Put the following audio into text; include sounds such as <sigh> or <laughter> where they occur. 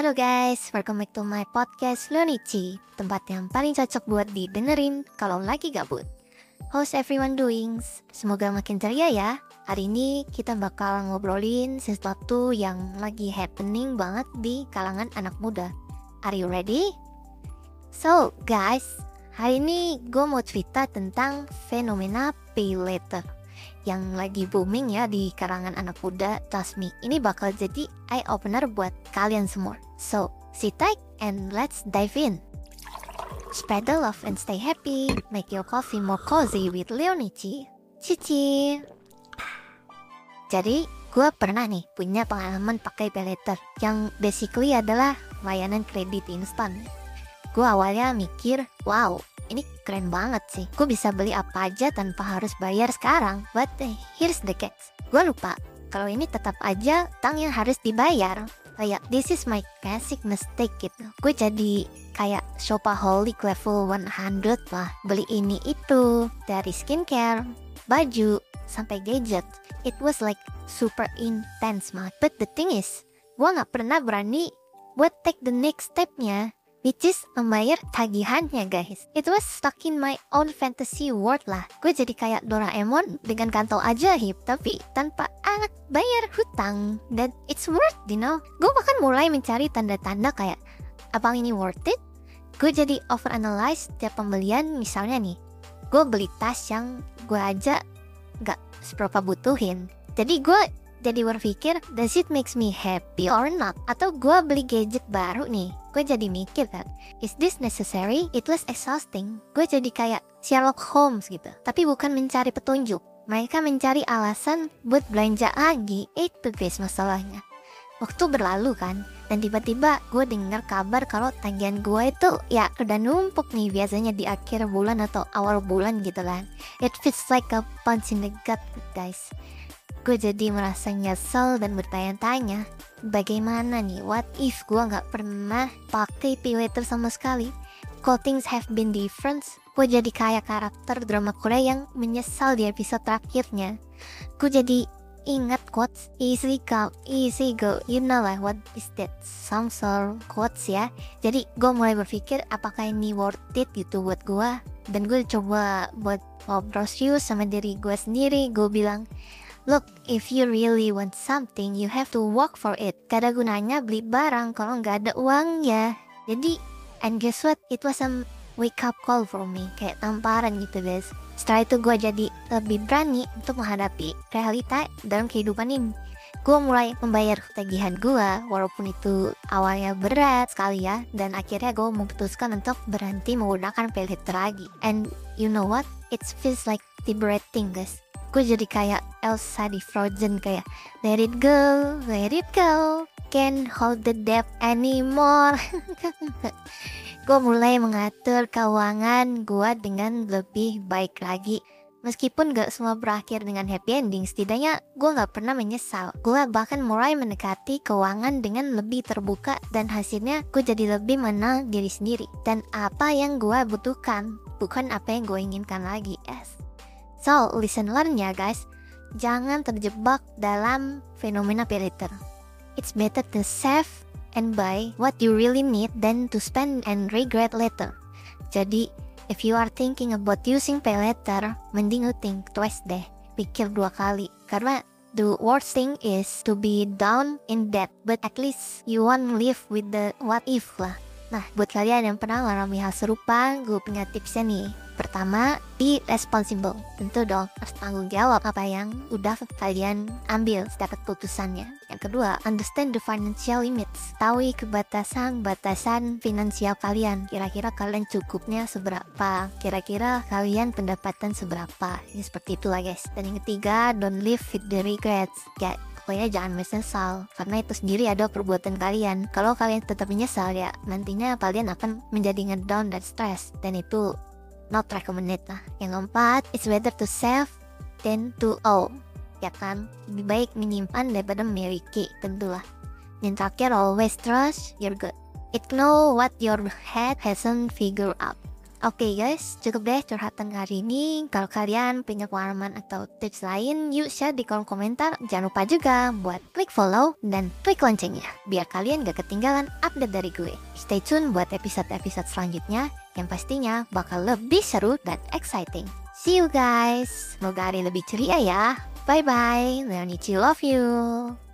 Halo guys, welcome back to my podcast Lonichi Tempat yang paling cocok buat didengerin kalau lagi gabut. How's everyone doing? Semoga makin ceria ya. Hari ini kita bakal ngobrolin sesuatu yang lagi happening banget di kalangan anak muda. Are you ready? So guys, hari ini gue mau cerita tentang fenomena pay later yang lagi booming ya di kalangan anak muda. Trust me, ini bakal jadi eye opener buat kalian semua So, sit tight and let's dive in Spread the love and stay happy Make your coffee more cozy with Leonici Cici Jadi, gue pernah nih punya pengalaman pakai paylater Yang basically adalah layanan kredit instan Gue awalnya mikir, wow ini keren banget sih. Gue bisa beli apa aja tanpa harus bayar sekarang. But eh, here's the catch. Gue lupa kalau ini tetap aja tang yang harus dibayar. Kayak this is my classic mistake gitu. Gue jadi kayak shopaholic level 100 lah. Beli ini itu dari skincare, baju, sampai gadget. It was like super intense banget. But the thing is, gue nggak pernah berani buat take the next stepnya which is membayar tagihannya guys. It was stuck in my own fantasy world lah. Gue jadi kayak Doraemon dengan kantong ajaib tapi tanpa anak bayar hutang. Dan it's worth, you know. Gue bahkan mulai mencari tanda-tanda kayak abang ini worth it? Gue jadi overanalyze setiap pembelian misalnya nih. Gue beli tas yang gue aja gak seberapa butuhin. Jadi gue jadi berpikir, does it makes me happy or not? Atau gue beli gadget baru nih, gue jadi mikir kan, is this necessary? It was exhausting. Gue jadi kayak Sherlock Holmes gitu, tapi bukan mencari petunjuk. Mereka mencari alasan buat belanja lagi, itu guys masalahnya. Waktu berlalu kan, dan tiba-tiba gue dengar kabar kalau tagihan gue itu ya udah numpuk nih biasanya di akhir bulan atau awal bulan gitu kan. It feels like a punch in the gut guys. Gue jadi merasa nyesel dan bertanya-tanya, bagaimana nih, what if gue nggak pernah pakai pay later sama sekali? Kalau things have been different, gue jadi kayak karakter drama Korea yang menyesal di episode terakhirnya. Gue jadi ingat quotes easy come, easy go, you know lah what is that, some sort quotes ya. Jadi gue mulai berpikir apakah ini worth it gitu buat gue. Dan gue coba buat ngobrol serius sama diri gue sendiri, gue bilang, Look, if you really want something, you have to work for it. Gak gunanya beli barang kalau nggak ada uang ya. Jadi, and guess what? It was a wake up call for me. Kayak tamparan gitu guys. Setelah itu gue jadi lebih berani untuk menghadapi realita dalam kehidupan ini. Gue mulai membayar tagihan gue, walaupun itu awalnya berat sekali ya. Dan akhirnya gue memutuskan untuk berhenti menggunakan pay lagi. And you know what? It feels like liberating guys gue jadi kayak Elsa di Frozen kayak let it go, let it go, can't hold the debt anymore. <laughs> gue mulai mengatur keuangan gue dengan lebih baik lagi. Meskipun gak semua berakhir dengan happy ending, setidaknya gue gak pernah menyesal. Gue bahkan mulai mendekati keuangan dengan lebih terbuka dan hasilnya gue jadi lebih mengenal diri sendiri. Dan apa yang gue butuhkan, bukan apa yang gue inginkan lagi. Yes. So, listen learn ya guys. Jangan terjebak dalam fenomena pay later. It's better to save and buy what you really need than to spend and regret later. Jadi, if you are thinking about using pay later, mending you think twice deh. Pikir dua kali. Karena the worst thing is to be down in debt, but at least you won't live with the what if lah. Nah, buat kalian yang pernah mengalami hal serupa, gue punya tipsnya nih. Pertama, be responsible. Tentu dong, harus tanggung jawab apa yang udah kalian ambil setiap keputusannya. Yang kedua, understand the financial limits. Tahu kebatasan-batasan finansial kalian. Kira-kira kalian cukupnya seberapa? Kira-kira kalian pendapatan seberapa? Ini seperti itulah guys. Dan yang ketiga, don't live with the regrets. Ya, pokoknya jangan menyesal karena itu sendiri ada perbuatan kalian kalau kalian tetap menyesal ya nantinya kalian akan menjadi ngedown dan stress dan itu not recommended lah. Yang keempat, it's better to save than to owe. Ya kan? Lebih baik menyimpan daripada memiliki, tentulah. Yang terakhir, always trust you're good. It know what your head hasn't figured out. Oke guys, cukup deh curhatan hari ini. Kalau kalian punya pengalaman atau tips lain, yuk share di kolom komentar. Jangan lupa juga buat klik follow dan klik loncengnya, biar kalian gak ketinggalan update dari gue. Stay tune buat episode-episode selanjutnya, yang pastinya bakal lebih seru dan exciting. See you guys, semoga hari lebih ceria ya. Bye-bye, Leonici love you.